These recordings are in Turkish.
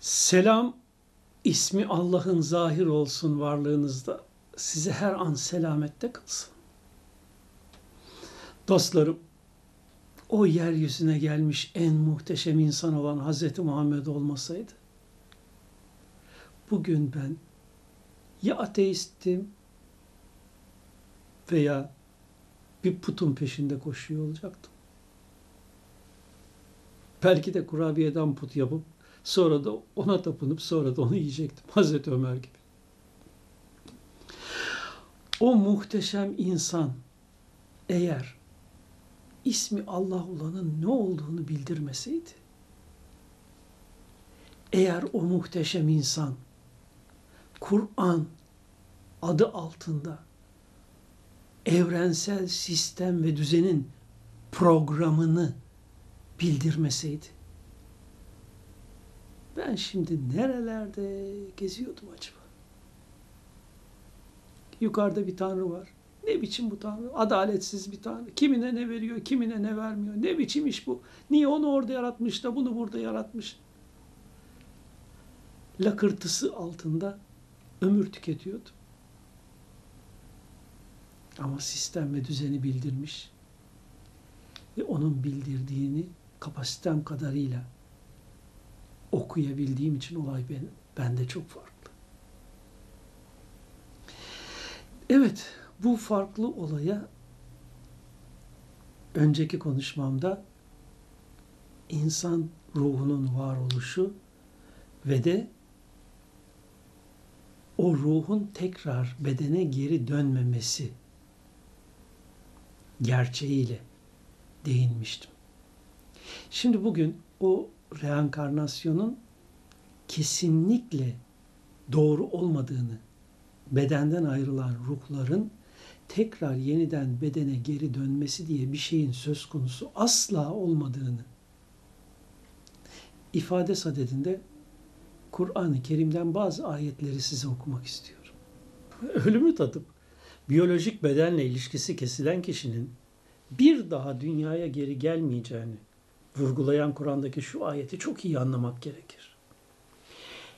Selam ismi Allah'ın zahir olsun varlığınızda. Size her an selamette kılsın. Dostlarım, o yeryüzüne gelmiş en muhteşem insan olan Hz. Muhammed olmasaydı, bugün ben ya ateistim veya bir putun peşinde koşuyor olacaktım. Belki de kurabiyeden put yapıp sonra da ona tapınıp sonra da onu yiyecektim. Hazreti Ömer gibi. O muhteşem insan eğer ismi Allah olanın ne olduğunu bildirmeseydi, eğer o muhteşem insan Kur'an adı altında evrensel sistem ve düzenin programını bildirmeseydi. Ben şimdi nerelerde geziyordum acaba? Yukarıda bir tanrı var. Ne biçim bu tanrı? Adaletsiz bir tanrı. Kimine ne veriyor, kimine ne vermiyor. Ne biçim iş bu? Niye onu orada yaratmış da bunu burada yaratmış? Lakırtısı altında ömür tüketiyordum. Ama sistem ve düzeni bildirmiş ve onun bildirdiğini kapasitem kadarıyla okuyabildiğim için olay ben, bende çok farklı. Evet, bu farklı olaya önceki konuşmamda insan ruhunun varoluşu ve de o ruhun tekrar bedene geri dönmemesi gerçeğiyle değinmiştim. Şimdi bugün o reenkarnasyonun kesinlikle doğru olmadığını, bedenden ayrılan ruhların tekrar yeniden bedene geri dönmesi diye bir şeyin söz konusu asla olmadığını ifade sadedinde Kur'an-ı Kerim'den bazı ayetleri size okumak istiyorum. Ölümü tadıp biyolojik bedenle ilişkisi kesilen kişinin bir daha dünyaya geri gelmeyeceğini vurgulayan Kur'an'daki şu ayeti çok iyi anlamak gerekir.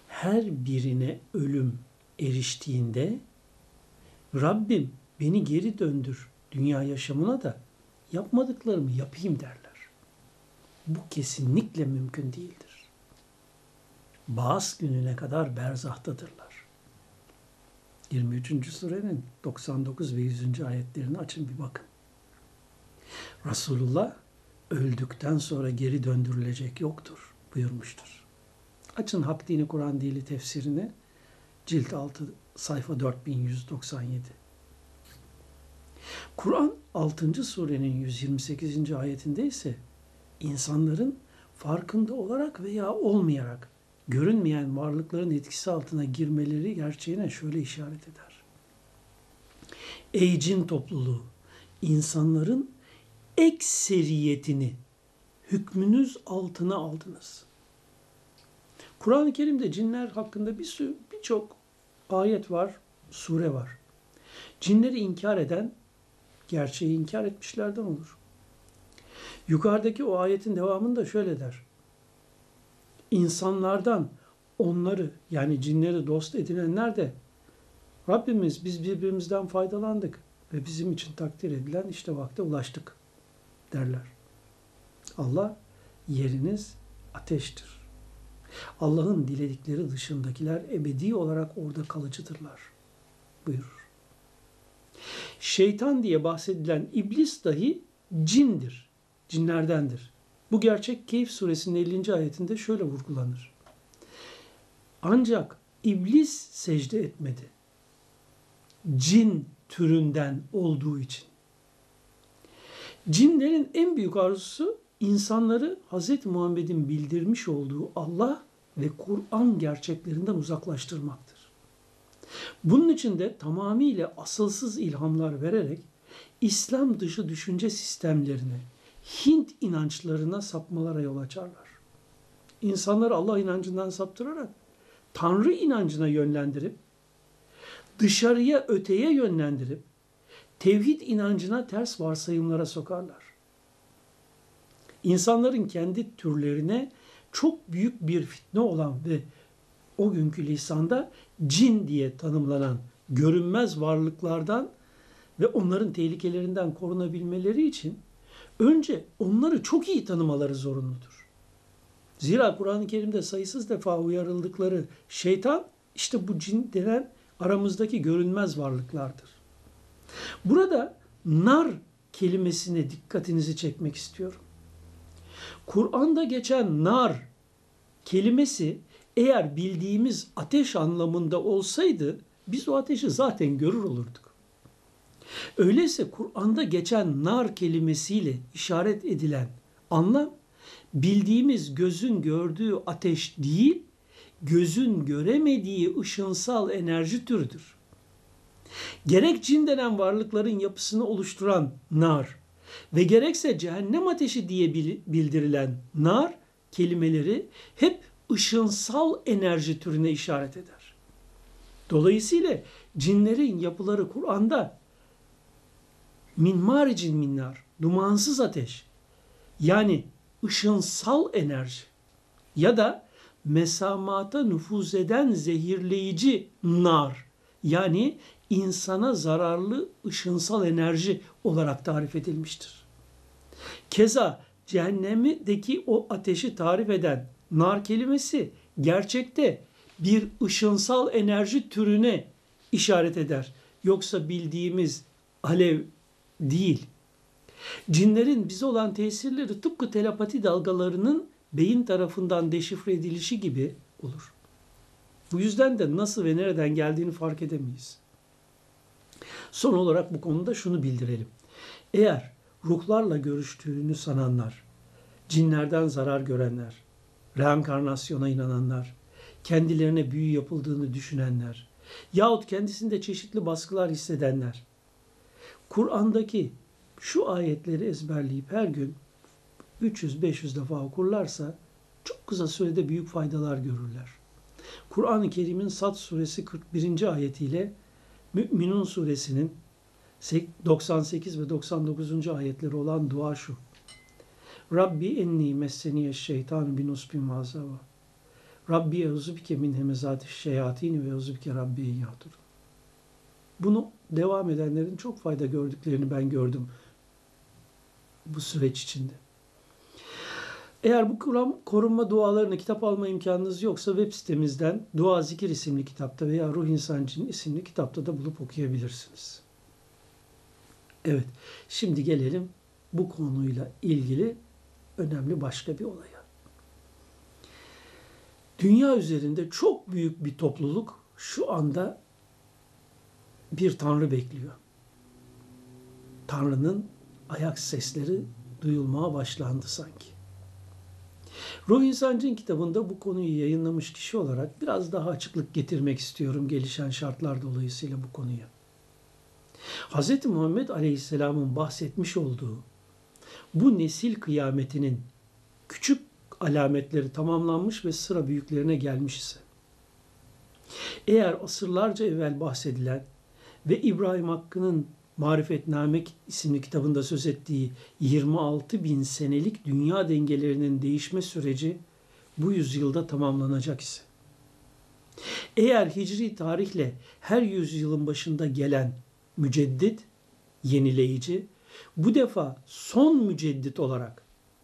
Her birine ölüm eriştiğinde Rabbim beni geri döndür dünya yaşamına da yapmadıklarımı yapayım derler. Bu kesinlikle mümkün değildir. Bağız gününe kadar berzahtadırlar. 23. surenin 99 ve 100. ayetlerini açın bir bakın. Resulullah öldükten sonra geri döndürülecek yoktur buyurmuştur. Açın Hak Dini Kur'an Dili tefsirini cilt 6 sayfa 4197. Kur'an 6. surenin 128. ayetinde ise insanların farkında olarak veya olmayarak görünmeyen varlıkların etkisi altına girmeleri gerçeğine şöyle işaret eder. Ey cin topluluğu, insanların ekseriyetini hükmünüz altına aldınız. Kur'an-ı Kerim'de cinler hakkında bir sürü birçok ayet var, sure var. Cinleri inkar eden gerçeği inkar etmişlerden olur. Yukarıdaki o ayetin devamında şöyle der. İnsanlardan onları yani cinleri dost edinenler de Rabbimiz biz birbirimizden faydalandık ve bizim için takdir edilen işte vakte ulaştık derler. Allah yeriniz ateştir. Allah'ın diledikleri dışındakiler ebedi olarak orada kalıcıdırlar buyurur. Şeytan diye bahsedilen iblis dahi cindir, cinlerdendir. Bu gerçek Keyif suresinin 50. ayetinde şöyle vurgulanır. Ancak iblis secde etmedi. Cin türünden olduğu için. Cinlerin en büyük arzusu insanları Hz. Muhammed'in bildirmiş olduğu Allah ve Kur'an gerçeklerinden uzaklaştırmaktır. Bunun için de tamamıyla asılsız ilhamlar vererek İslam dışı düşünce sistemlerine, Hint inançlarına sapmalara yol açarlar. İnsanları Allah inancından saptırarak Tanrı inancına yönlendirip, dışarıya öteye yönlendirip, tevhid inancına ters varsayımlara sokarlar. İnsanların kendi türlerine çok büyük bir fitne olan ve o günkü lisanda cin diye tanımlanan görünmez varlıklardan ve onların tehlikelerinden korunabilmeleri için önce onları çok iyi tanımaları zorunludur. Zira Kur'an-ı Kerim'de sayısız defa uyarıldıkları şeytan işte bu cin denen aramızdaki görünmez varlıklardır. Burada nar kelimesine dikkatinizi çekmek istiyorum. Kur'an'da geçen nar kelimesi eğer bildiğimiz ateş anlamında olsaydı biz o ateşi zaten görür olurduk. Öyleyse Kur'an'da geçen nar kelimesiyle işaret edilen anlam bildiğimiz gözün gördüğü ateş değil, gözün göremediği ışınsal enerji türüdür. Gerek cin denen varlıkların yapısını oluşturan nar ve gerekse cehennem ateşi diye bildirilen nar kelimeleri hep ışınsal enerji türüne işaret eder. Dolayısıyla cinlerin yapıları Kur'an'da min maricin minnar, dumansız ateş yani ışınsal enerji ya da mesamata nüfuz eden zehirleyici nar yani insana zararlı ışınsal enerji olarak tarif edilmiştir. Keza cehennemdeki o ateşi tarif eden nar kelimesi gerçekte bir ışınsal enerji türüne işaret eder. Yoksa bildiğimiz alev değil. Cinlerin bize olan tesirleri tıpkı telepati dalgalarının beyin tarafından deşifre edilişi gibi olur. Bu yüzden de nasıl ve nereden geldiğini fark edemeyiz. Son olarak bu konuda şunu bildirelim. Eğer ruhlarla görüştüğünü sananlar, cinlerden zarar görenler, reenkarnasyona inananlar, kendilerine büyü yapıldığını düşünenler yahut kendisinde çeşitli baskılar hissedenler Kur'an'daki şu ayetleri ezberleyip her gün 300-500 defa okurlarsa çok kısa sürede büyük faydalar görürler. Kur'an-ı Kerim'in Sad suresi 41. ayetiyle Mü'minun suresinin 98 ve 99. ayetleri olan dua şu. Rabbi enni messeniye şeytan bin usbin mazava. Rabbi euzubike min hemezati şeyatini ve euzubike Rabbi yahturu. Bunu devam edenlerin çok fayda gördüklerini ben gördüm bu süreç içinde. Eğer bu Kur'an korunma dualarını kitap alma imkanınız yoksa web sitemizden Dua Zikir isimli kitapta veya Ruh İnsancın isimli kitapta da bulup okuyabilirsiniz. Evet, şimdi gelelim bu konuyla ilgili önemli başka bir olaya. Dünya üzerinde çok büyük bir topluluk şu anda bir tanrı bekliyor. Tanrı'nın ayak sesleri duyulmaya başlandı sanki. Ruh İnsancın kitabında bu konuyu yayınlamış kişi olarak biraz daha açıklık getirmek istiyorum gelişen şartlar dolayısıyla bu konuya. Hz. Muhammed Aleyhisselam'ın bahsetmiş olduğu bu nesil kıyametinin küçük alametleri tamamlanmış ve sıra büyüklerine gelmiş ise, eğer asırlarca evvel bahsedilen ve İbrahim Hakkı'nın Marifetname isimli kitabında söz ettiği 26 bin senelik dünya dengelerinin değişme süreci bu yüzyılda tamamlanacak ise, eğer hicri tarihle her yüzyılın başında gelen müceddit, yenileyici, bu defa son müceddit olarak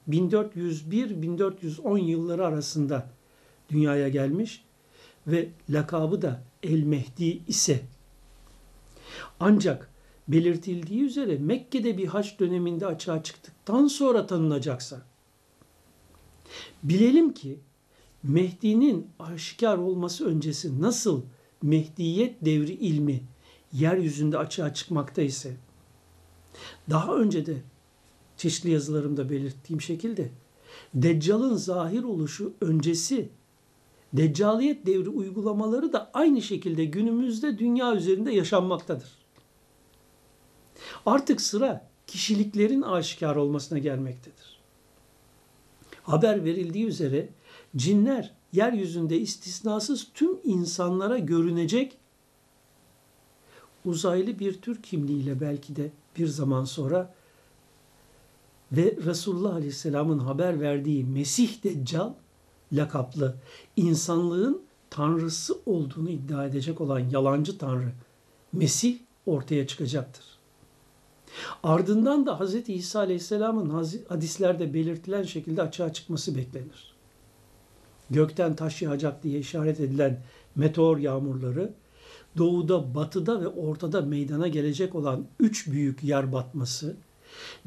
1401-1410 yılları arasında dünyaya gelmiş ve lakabı da El Mehdi ise ancak belirtildiği üzere Mekke'de bir haç döneminde açığa çıktıktan sonra tanınacaksa bilelim ki Mehdi'nin aşikar olması öncesi nasıl Mehdiyet devri ilmi yeryüzünde açığa çıkmakta ise daha önce de çeşitli yazılarımda belirttiğim şekilde Deccal'ın zahir oluşu öncesi Deccaliyet devri uygulamaları da aynı şekilde günümüzde dünya üzerinde yaşanmaktadır. Artık sıra kişiliklerin aşikar olmasına gelmektedir. Haber verildiği üzere cinler yeryüzünde istisnasız tüm insanlara görünecek uzaylı bir tür kimliğiyle belki de bir zaman sonra ve Resulullah Aleyhisselam'ın haber verdiği Mesih Deccal lakaplı insanlığın tanrısı olduğunu iddia edecek olan yalancı tanrı Mesih ortaya çıkacaktır. Ardından da Hz. İsa Aleyhisselam'ın hadislerde belirtilen şekilde açığa çıkması beklenir. Gökten taş yağacak diye işaret edilen meteor yağmurları doğuda, batıda ve ortada meydana gelecek olan üç büyük yer batması,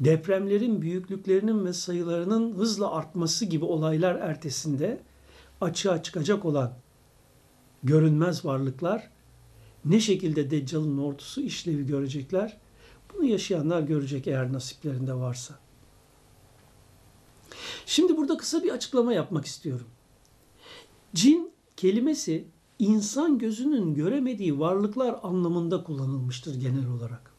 depremlerin büyüklüklerinin ve sayılarının hızla artması gibi olaylar ertesinde açığa çıkacak olan görünmez varlıklar ne şekilde Deccal'ın ordusu işlevi görecekler? Bunu yaşayanlar görecek eğer nasiplerinde varsa. Şimdi burada kısa bir açıklama yapmak istiyorum. Cin kelimesi insan gözünün göremediği varlıklar anlamında kullanılmıştır genel olarak.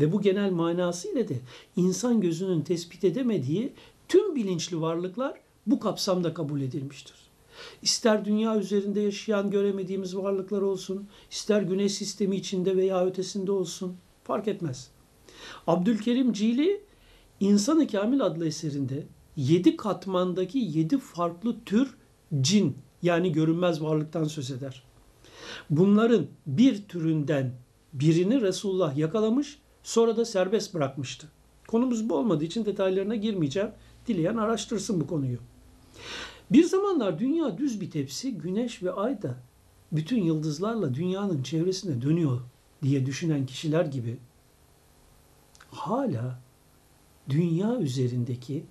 Ve bu genel manası ile de insan gözünün tespit edemediği tüm bilinçli varlıklar bu kapsamda kabul edilmiştir. İster dünya üzerinde yaşayan göremediğimiz varlıklar olsun, ister güneş sistemi içinde veya ötesinde olsun fark etmez. Abdülkerim Cili İnsan-ı Kamil adlı eserinde yedi katmandaki yedi farklı tür cin yani görünmez varlıktan söz eder. Bunların bir türünden birini Resulullah yakalamış sonra da serbest bırakmıştı. Konumuz bu olmadığı için detaylarına girmeyeceğim. Dileyen araştırsın bu konuyu. Bir zamanlar dünya düz bir tepsi, güneş ve ay da bütün yıldızlarla dünyanın çevresine dönüyor diye düşünen kişiler gibi hala dünya üzerindeki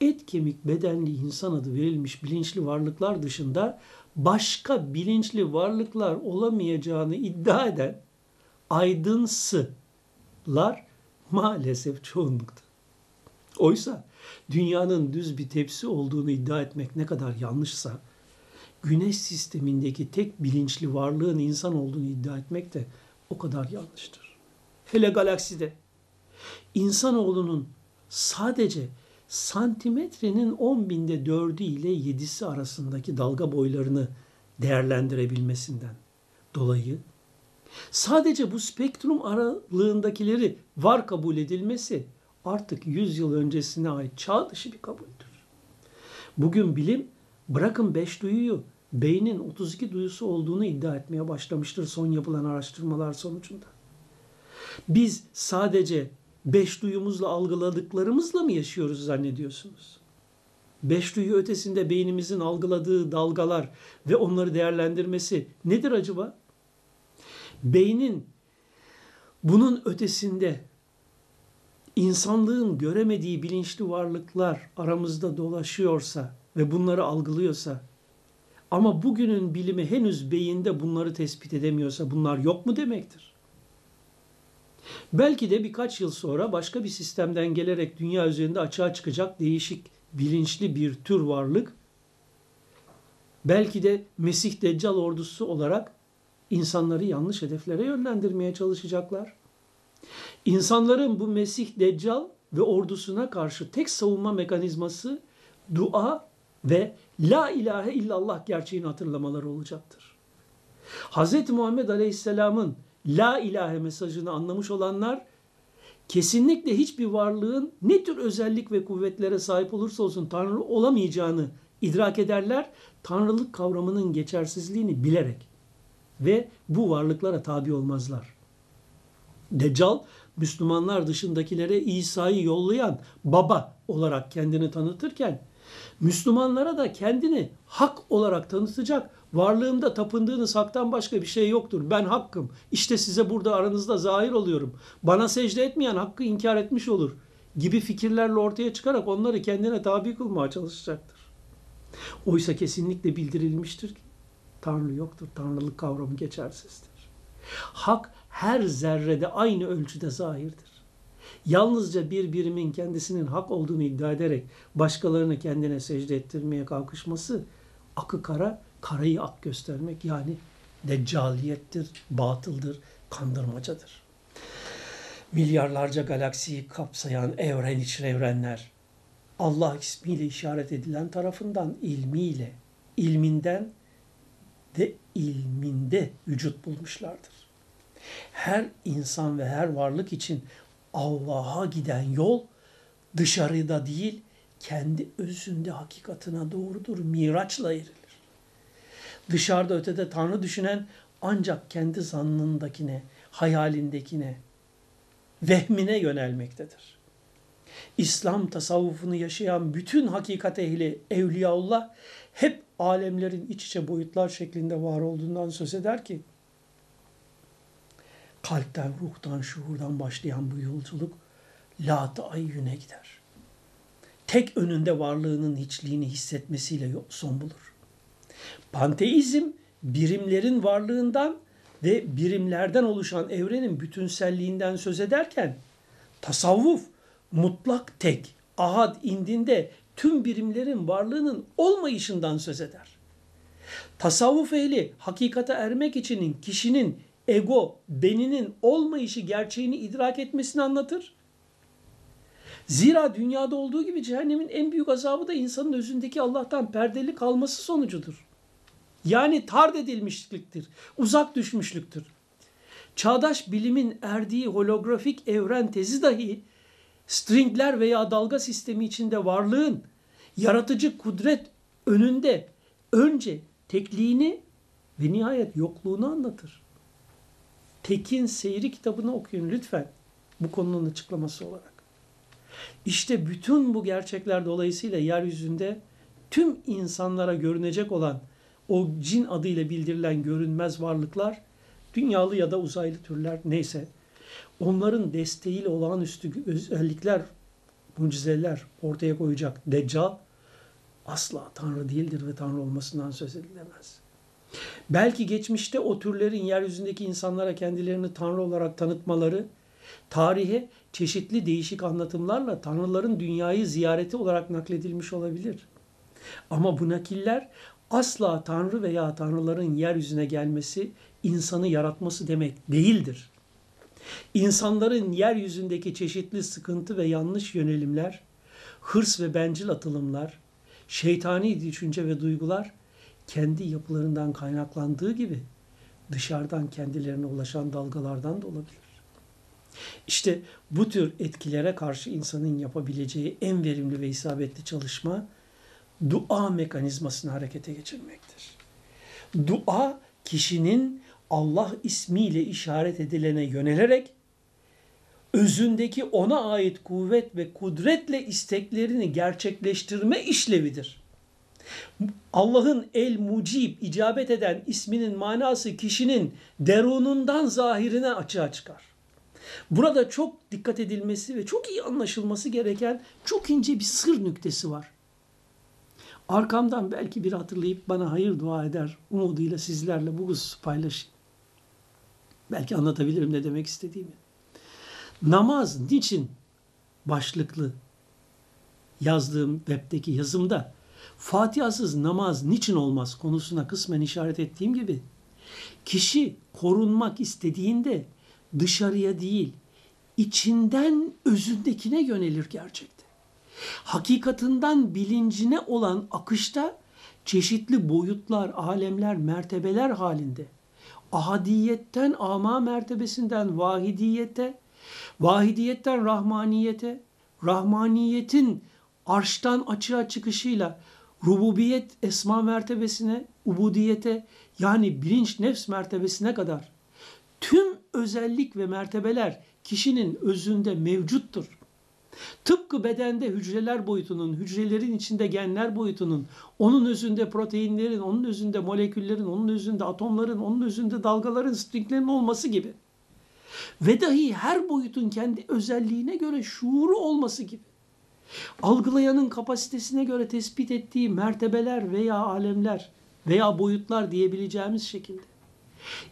et kemik bedenli insan adı verilmiş bilinçli varlıklar dışında başka bilinçli varlıklar olamayacağını iddia eden aydınsılar maalesef çoğunlukta. Oysa dünyanın düz bir tepsi olduğunu iddia etmek ne kadar yanlışsa, güneş sistemindeki tek bilinçli varlığın insan olduğunu iddia etmek de o kadar yanlıştır. Hele galakside insanoğlunun sadece santimetrenin 10 binde 4'ü ile 7'si arasındaki dalga boylarını değerlendirebilmesinden dolayı sadece bu spektrum aralığındakileri var kabul edilmesi artık 100 yıl öncesine ait çağ dışı bir kabuldür. Bugün bilim bırakın 5 duyuyu beynin 32 duyusu olduğunu iddia etmeye başlamıştır son yapılan araştırmalar sonucunda. Biz sadece beş duyumuzla algıladıklarımızla mı yaşıyoruz zannediyorsunuz? Beş duyu ötesinde beynimizin algıladığı dalgalar ve onları değerlendirmesi nedir acaba? Beynin bunun ötesinde insanlığın göremediği bilinçli varlıklar aramızda dolaşıyorsa ve bunları algılıyorsa ama bugünün bilimi henüz beyinde bunları tespit edemiyorsa bunlar yok mu demektir? Belki de birkaç yıl sonra başka bir sistemden gelerek dünya üzerinde açığa çıkacak değişik bilinçli bir tür varlık belki de Mesih Deccal ordusu olarak insanları yanlış hedeflere yönlendirmeye çalışacaklar. İnsanların bu Mesih Deccal ve ordusuna karşı tek savunma mekanizması dua ve la ilahe illallah gerçeğini hatırlamaları olacaktır. Hz. Muhammed Aleyhisselam'ın la ilahe mesajını anlamış olanlar kesinlikle hiçbir varlığın ne tür özellik ve kuvvetlere sahip olursa olsun Tanrı olamayacağını idrak ederler. Tanrılık kavramının geçersizliğini bilerek ve bu varlıklara tabi olmazlar. Deccal Müslümanlar dışındakilere İsa'yı yollayan baba olarak kendini tanıtırken Müslümanlara da kendini hak olarak tanıtacak Varlığımda tapındığınız haktan başka bir şey yoktur. Ben hakkım. İşte size burada aranızda zahir oluyorum. Bana secde etmeyen hakkı inkar etmiş olur. Gibi fikirlerle ortaya çıkarak onları kendine tabi kılmaya çalışacaktır. Oysa kesinlikle bildirilmiştir ki Tanrı yoktur. Tanrılık kavramı geçersizdir. Hak her zerrede aynı ölçüde zahirdir. Yalnızca bir birimin kendisinin hak olduğunu iddia ederek başkalarını kendine secde ettirmeye kalkışması akı kara karayı ak göstermek yani deccaliyettir, batıldır, kandırmacadır. Milyarlarca galaksiyi kapsayan evren için evrenler Allah ismiyle işaret edilen tarafından ilmiyle, ilminden de ilminde vücut bulmuşlardır. Her insan ve her varlık için Allah'a giden yol dışarıda değil, kendi özünde hakikatına doğrudur. Miraçla erilir. Dışarıda ötede Tanrı düşünen ancak kendi zannındakine, hayalindekine, vehmine yönelmektedir. İslam tasavvufunu yaşayan bütün hakikat ehli Evliyaullah hep alemlerin iç içe boyutlar şeklinde var olduğundan söz eder ki kalpten, ruhtan, şuurdan başlayan bu yolculuk lat ayyüne gider. Tek önünde varlığının hiçliğini hissetmesiyle son bulur. Panteizm birimlerin varlığından ve birimlerden oluşan evrenin bütünselliğinden söz ederken tasavvuf mutlak tek, ahad indinde tüm birimlerin varlığının olmayışından söz eder. Tasavvuf ehli hakikate ermek için kişinin ego, beninin olmayışı gerçeğini idrak etmesini anlatır. Zira dünyada olduğu gibi cehennemin en büyük azabı da insanın özündeki Allah'tan perdeli kalması sonucudur. Yani tard edilmişliktir, uzak düşmüşlüktür. Çağdaş bilimin erdiği holografik evren tezi dahi stringler veya dalga sistemi içinde varlığın yaratıcı kudret önünde önce tekliğini ve nihayet yokluğunu anlatır. Tekin Seyri kitabını okuyun lütfen bu konunun açıklaması olarak. İşte bütün bu gerçekler dolayısıyla yeryüzünde tüm insanlara görünecek olan o cin adıyla bildirilen görünmez varlıklar, dünyalı ya da uzaylı türler neyse, onların desteğiyle olağanüstü özellikler, mucizeler ortaya koyacak Deccal asla Tanrı değildir ve Tanrı olmasından söz edilemez. Belki geçmişte o türlerin yeryüzündeki insanlara kendilerini Tanrı olarak tanıtmaları, tarihe çeşitli değişik anlatımlarla Tanrıların dünyayı ziyareti olarak nakledilmiş olabilir. Ama bu nakiller asla Tanrı veya Tanrıların yeryüzüne gelmesi, insanı yaratması demek değildir. İnsanların yeryüzündeki çeşitli sıkıntı ve yanlış yönelimler, hırs ve bencil atılımlar, şeytani düşünce ve duygular kendi yapılarından kaynaklandığı gibi dışarıdan kendilerine ulaşan dalgalardan da olabilir. İşte bu tür etkilere karşı insanın yapabileceği en verimli ve isabetli çalışma dua mekanizmasını harekete geçirmektir. Dua kişinin Allah ismiyle işaret edilene yönelerek özündeki ona ait kuvvet ve kudretle isteklerini gerçekleştirme işlevidir. Allah'ın el mucib icabet eden isminin manası kişinin derunundan zahirine açığa çıkar. Burada çok dikkat edilmesi ve çok iyi anlaşılması gereken çok ince bir sır nüktesi var. Arkamdan belki bir hatırlayıp bana hayır dua eder umuduyla sizlerle bu hususu paylaşayım. Belki anlatabilirim ne demek istediğimi. Namaz niçin başlıklı yazdığım webdeki yazımda Fatihasız namaz niçin olmaz konusuna kısmen işaret ettiğim gibi kişi korunmak istediğinde dışarıya değil içinden özündekine yönelir gerçekte. Hakikatinden bilincine olan akışta çeşitli boyutlar, alemler, mertebeler halinde ahadiyetten ama mertebesinden vahidiyete, vahidiyetten rahmaniyete, rahmaniyetin arştan açığa çıkışıyla rububiyet esma mertebesine, ubudiyete yani bilinç nefs mertebesine kadar tüm özellik ve mertebeler kişinin özünde mevcuttur. Tıpkı bedende hücreler boyutunun, hücrelerin içinde genler boyutunun, onun özünde proteinlerin, onun özünde moleküllerin, onun özünde atomların, onun özünde dalgaların, stringlerin olması gibi. Ve dahi her boyutun kendi özelliğine göre şuuru olması gibi. Algılayanın kapasitesine göre tespit ettiği mertebeler veya alemler veya boyutlar diyebileceğimiz şekilde.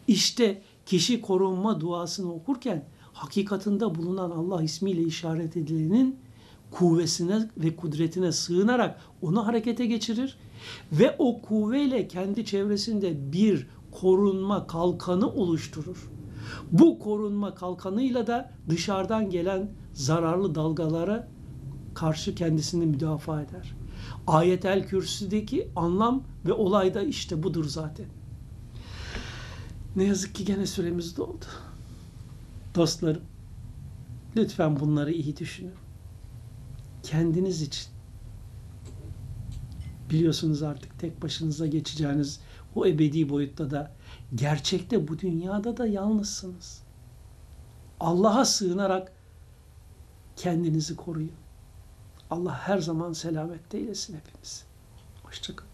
İşte kişi korunma duasını okurken hakikatında bulunan Allah ismiyle işaret edilenin kuvvesine ve kudretine sığınarak onu harekete geçirir ve o kuvveyle kendi çevresinde bir korunma kalkanı oluşturur. Bu korunma kalkanıyla da dışarıdan gelen zararlı dalgalara karşı kendisini müdafaa eder. Ayetel Kürsü'deki anlam ve olay da işte budur zaten. Ne yazık ki gene süremiz doldu. Dostlarım, lütfen bunları iyi düşünün. Kendiniz için, biliyorsunuz artık tek başınıza geçeceğiniz o ebedi boyutta da gerçekte bu dünyada da yalnızsınız. Allah'a sığınarak kendinizi koruyun. Allah her zaman selamette eylesin hepimiz. Hoşçakalın.